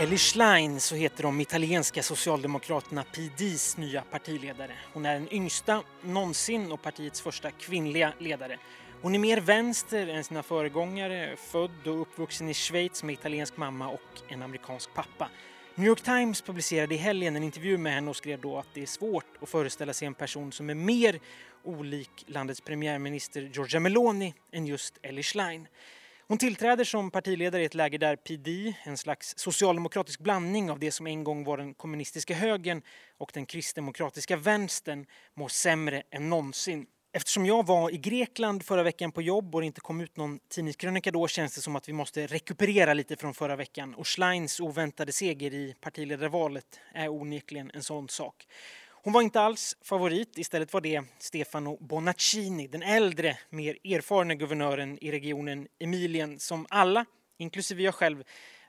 Ellie Schlein, så heter de italienska socialdemokraterna PDs nya partiledare. Hon är den yngsta någonsin och partiets första kvinnliga ledare. Hon är mer vänster än sina föregångare, född och uppvuxen i Schweiz med italiensk mamma och en amerikansk pappa. New York Times publicerade i helgen en intervju med henne och skrev då att det är svårt att föreställa sig en person som är mer olik landets premiärminister Giorgia Meloni än just Ellie Schlein. Hon tillträder som partiledare i ett läge där PD, en slags socialdemokratisk blandning av det som en gång var den kommunistiska högern och den kristdemokratiska vänstern, mår sämre än någonsin. Eftersom jag var i Grekland förra veckan på jobb och det inte kom ut någon tidningskrönika då känns det som att vi måste rekuperera lite från förra veckan och Schleins oväntade seger i partiledarvalet är onekligen en sån sak. Hon var inte alls favorit, istället var det Stefano Bonaccini, den äldre, mer erfarna guvernören i regionen Emilien som alla, inklusive jag själv,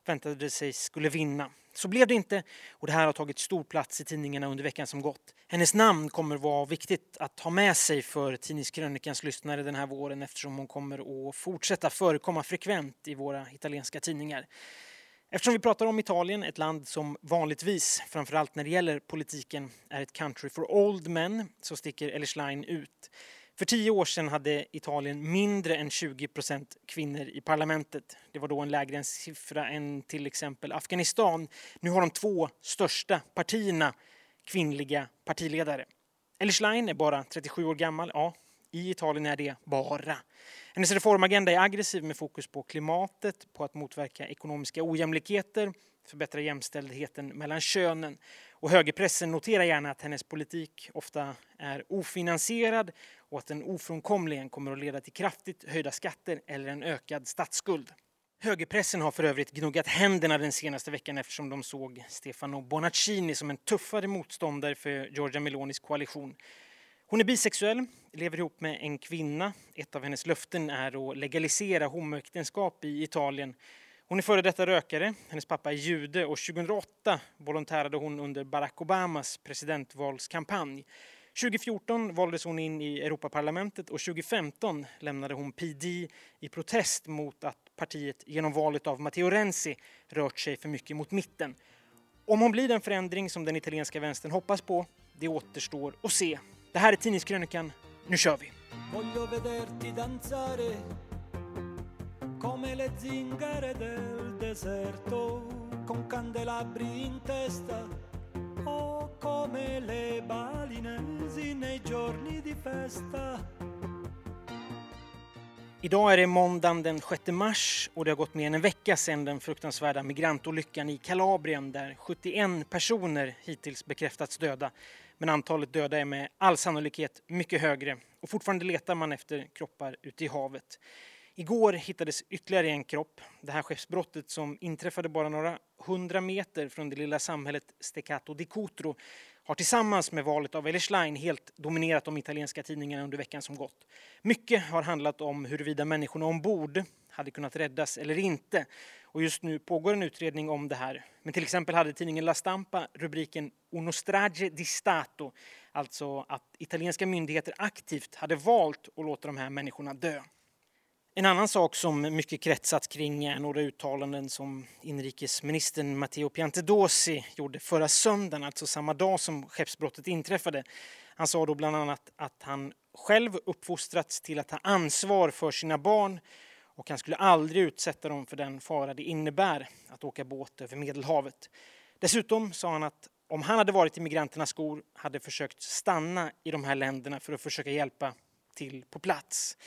väntade sig skulle vinna. Så blev det inte och det här har tagit stor plats i tidningarna under veckan som gått. Hennes namn kommer vara viktigt att ha med sig för Tidningskrönikans lyssnare den här våren eftersom hon kommer att fortsätta förekomma frekvent i våra italienska tidningar. Eftersom vi pratar om Italien, ett land som vanligtvis, framförallt när det gäller politiken, är ett country for old men, så sticker Ellie Schlein ut. För tio år sedan hade Italien mindre än 20 procent kvinnor i parlamentet. Det var då en lägre siffra än till exempel Afghanistan. Nu har de två största partierna kvinnliga partiledare. Ellie Schlein är bara 37 år gammal. Ja, i Italien är det bara. Hennes reformagenda är aggressiv med fokus på klimatet, på att motverka ekonomiska ojämlikheter, förbättra jämställdheten mellan könen. Och högerpressen noterar gärna att hennes politik ofta är ofinansierad och att den ofrånkomligen kommer att leda till kraftigt höjda skatter eller en ökad statsskuld. Högerpressen har för övrigt gnuggat händerna den senaste veckan eftersom de såg Stefano Bonaccini som en tuffare motståndare för Giorgia Melonis koalition. Hon är bisexuell, lever ihop med en kvinna. Ett av hennes löften är att legalisera homoäktenskap i Italien. Hon är före detta rökare, hennes pappa är jude och 2008 volontärade hon under Barack Obamas presidentvalskampanj. 2014 valdes hon in i Europaparlamentet och 2015 lämnade hon PD i protest mot att partiet genom valet av Matteo Renzi rört sig för mycket mot mitten. Om hon blir den förändring som den italienska vänstern hoppas på, det återstår att se. Det här är Tidningskrönikan. Nu kör vi! Come le zingare del deserto con candelabri in testa o come le balinesi nei giorni di festa Idag är det måndagen den 6 mars och det har gått mer än en vecka sedan den fruktansvärda migrantolyckan i Kalabrien där 71 personer hittills bekräftats döda men antalet döda är med all sannolikhet mycket högre och fortfarande letar man efter kroppar ute i havet. Igår hittades ytterligare en kropp. Det här skeppsbrottet som inträffade bara några hundra meter från det lilla samhället Steccato di Cutro har tillsammans med valet av Ellerschlein helt dominerat de italienska tidningarna under veckan som gått. Mycket har handlat om huruvida människorna ombord hade kunnat räddas eller inte. Och just nu pågår en utredning om det här. Men till exempel hade tidningen La Stampa rubriken Uno strage di Stato, alltså att italienska myndigheter aktivt hade valt att låta de här människorna dö. En annan sak som mycket kretsat kring är några uttalanden som inrikesministern Matteo Piantedosi gjorde förra söndagen, alltså samma dag som skeppsbrottet inträffade. Han sa då bland annat att han själv uppfostrats till att ta ansvar för sina barn och han skulle aldrig utsätta dem för den fara det innebär att åka båt över Medelhavet. Dessutom sa han att om han hade varit i migranternas skor hade försökt stanna i de här länderna för att försöka hjälpa till på plats.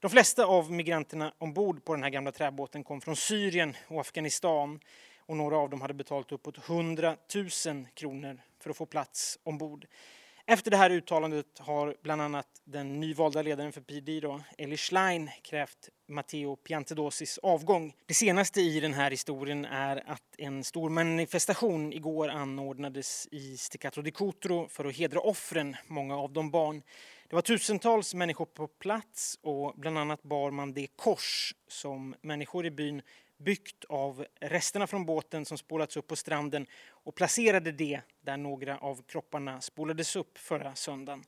De flesta av migranterna ombord på den här gamla träbåten kom från Syrien och Afghanistan och några av dem hade betalat uppåt 100 000 kronor för att få plats ombord. Efter det här uttalandet har bland annat den nyvalda ledaren för PD, då, Eli Schlein, krävt Matteo Piantedosis avgång. Det senaste i den här historien är att en stor manifestation igår anordnades i Steccato di Cutro för att hedra offren, många av dem barn. Det var tusentals människor på plats och bland annat bar man det kors som människor i byn byggt av resterna från båten som spolats upp på stranden och placerade det där några av kropparna spolades upp förra söndagen.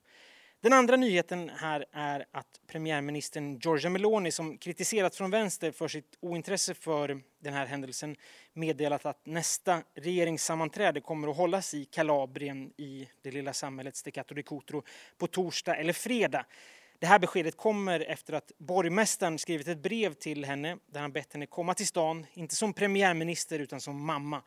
Den andra nyheten här är att premiärministern Giorgia Meloni som kritiserats från vänster för sitt ointresse för den här händelsen meddelat att nästa regeringssammanträde kommer att hållas i Kalabrien i det lilla samhället Steccato di Cutro på torsdag eller fredag. Det här beskedet kommer efter att borgmästaren skrivit ett brev till henne där han bett henne komma till stan, inte som premiärminister utan som mamma.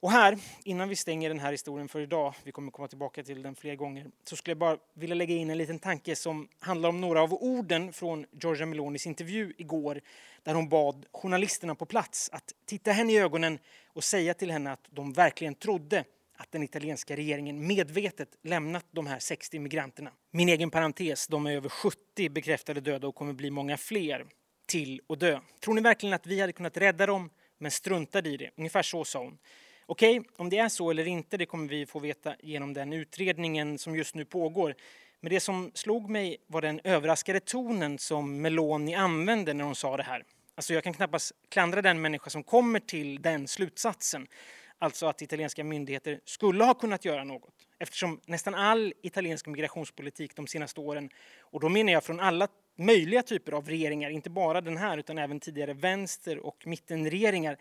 Och här, innan vi stänger den här historien för idag, vi kommer komma tillbaka till den fler gånger, så skulle jag bara vilja lägga in en liten tanke som handlar om några av orden från Giorgia Melonis intervju igår, där hon bad journalisterna på plats att titta henne i ögonen och säga till henne att de verkligen trodde att den italienska regeringen medvetet lämnat de här 60 migranterna. Min egen parentes, de är över 70 bekräftade döda och kommer bli många fler till att dö. Tror ni verkligen att vi hade kunnat rädda dem, men struntade i det? Ungefär så sa hon. Okej, okay, om det är så eller inte, det kommer vi få veta genom den utredningen som just nu pågår. Men det som slog mig var den överraskade tonen som Meloni använde när hon sa det här. Alltså jag kan knappast klandra den människa som kommer till den slutsatsen. Alltså att italienska myndigheter skulle ha kunnat göra något. Eftersom nästan all italiensk migrationspolitik de senaste åren, och då menar jag från alla möjliga typer av regeringar, inte bara den här utan även tidigare vänster och mittenregeringar,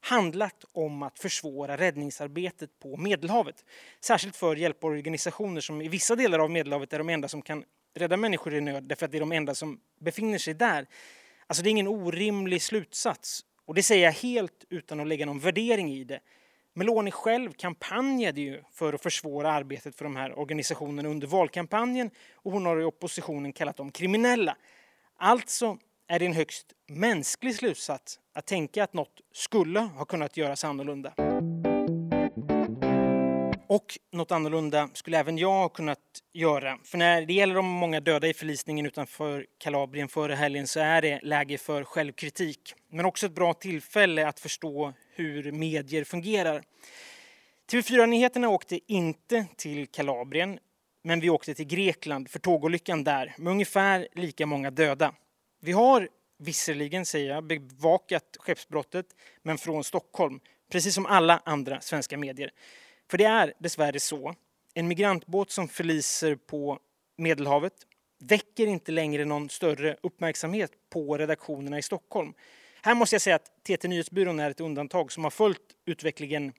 handlat om att försvåra räddningsarbetet på Medelhavet. Särskilt för hjälporganisationer som i vissa delar av Medelhavet är de enda som kan rädda människor i nöd därför att det är de enda som befinner sig där. Alltså det är ingen orimlig slutsats och det säger jag helt utan att lägga någon värdering i det. Meloni själv kampanjade ju för att försvåra arbetet för de här organisationerna under valkampanjen och hon har i oppositionen kallat dem kriminella. Alltså är det en högst mänsklig slutsats att tänka att något skulle ha kunnat göras annorlunda. Och något annorlunda skulle även jag ha kunnat göra. För när det gäller de många döda i förlisningen utanför Kalabrien förra helgen så är det läge för självkritik. Men också ett bra tillfälle att förstå hur medier fungerar. TV4-nyheterna åkte inte till Kalabrien men vi åkte till Grekland för tågolyckan där med ungefär lika många döda. Vi har visserligen, säger jag, bevakat skeppsbrottet, men från Stockholm, precis som alla andra svenska medier. För det är dessvärre så, en migrantbåt som förliser på Medelhavet väcker inte längre någon större uppmärksamhet på redaktionerna i Stockholm. Här måste jag säga att TT Nyhetsbyrån är ett undantag som har följt utvecklingen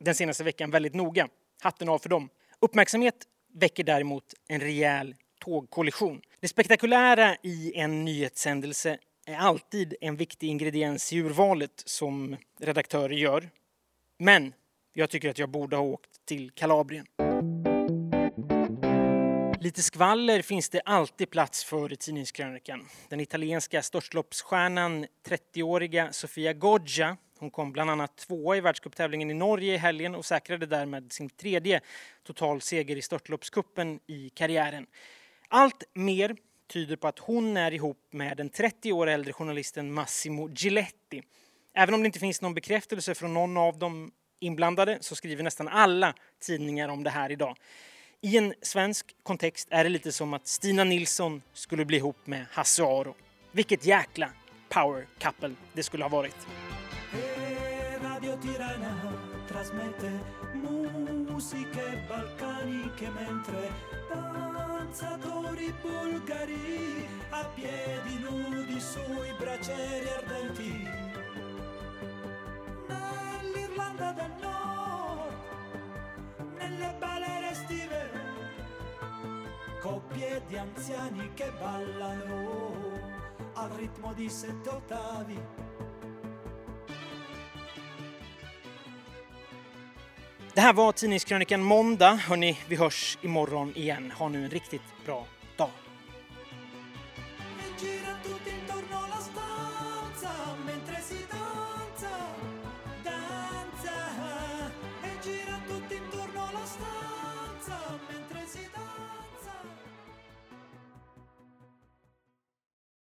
den senaste veckan väldigt noga. Hatten av för dem. Uppmärksamhet väcker däremot en rejäl tågkollision. Det spektakulära i en nyhetshändelse är alltid en viktig ingrediens i urvalet som redaktörer gör. Men jag tycker att jag borde ha åkt till Kalabrien. Lite skvaller finns det alltid plats för i tidningskrönikan. Den italienska störtloppsstjärnan 30-åriga Sofia Goggia hon kom bland annat tvåa i världscuptävlingen i Norge i helgen och säkrade därmed sin tredje totalseger i störtloppskuppen i karriären. Allt mer tyder på att hon är ihop med den 30 år äldre journalisten Massimo Giletti. Även om det inte finns någon bekräftelse från någon av de inblandade så skriver nästan alla tidningar om det här idag. I en svensk kontext är det lite som att Stina Nilsson skulle bli ihop med Hasse Aro. Vilket jäkla power couple det skulle ha varit. Radio di anziani che ballano al ritmo di sette ottavi. Det här var Tidningskrönikan Måndag. Hörni, vi hörs imorgon igen. Ha nu en riktigt bra dag. E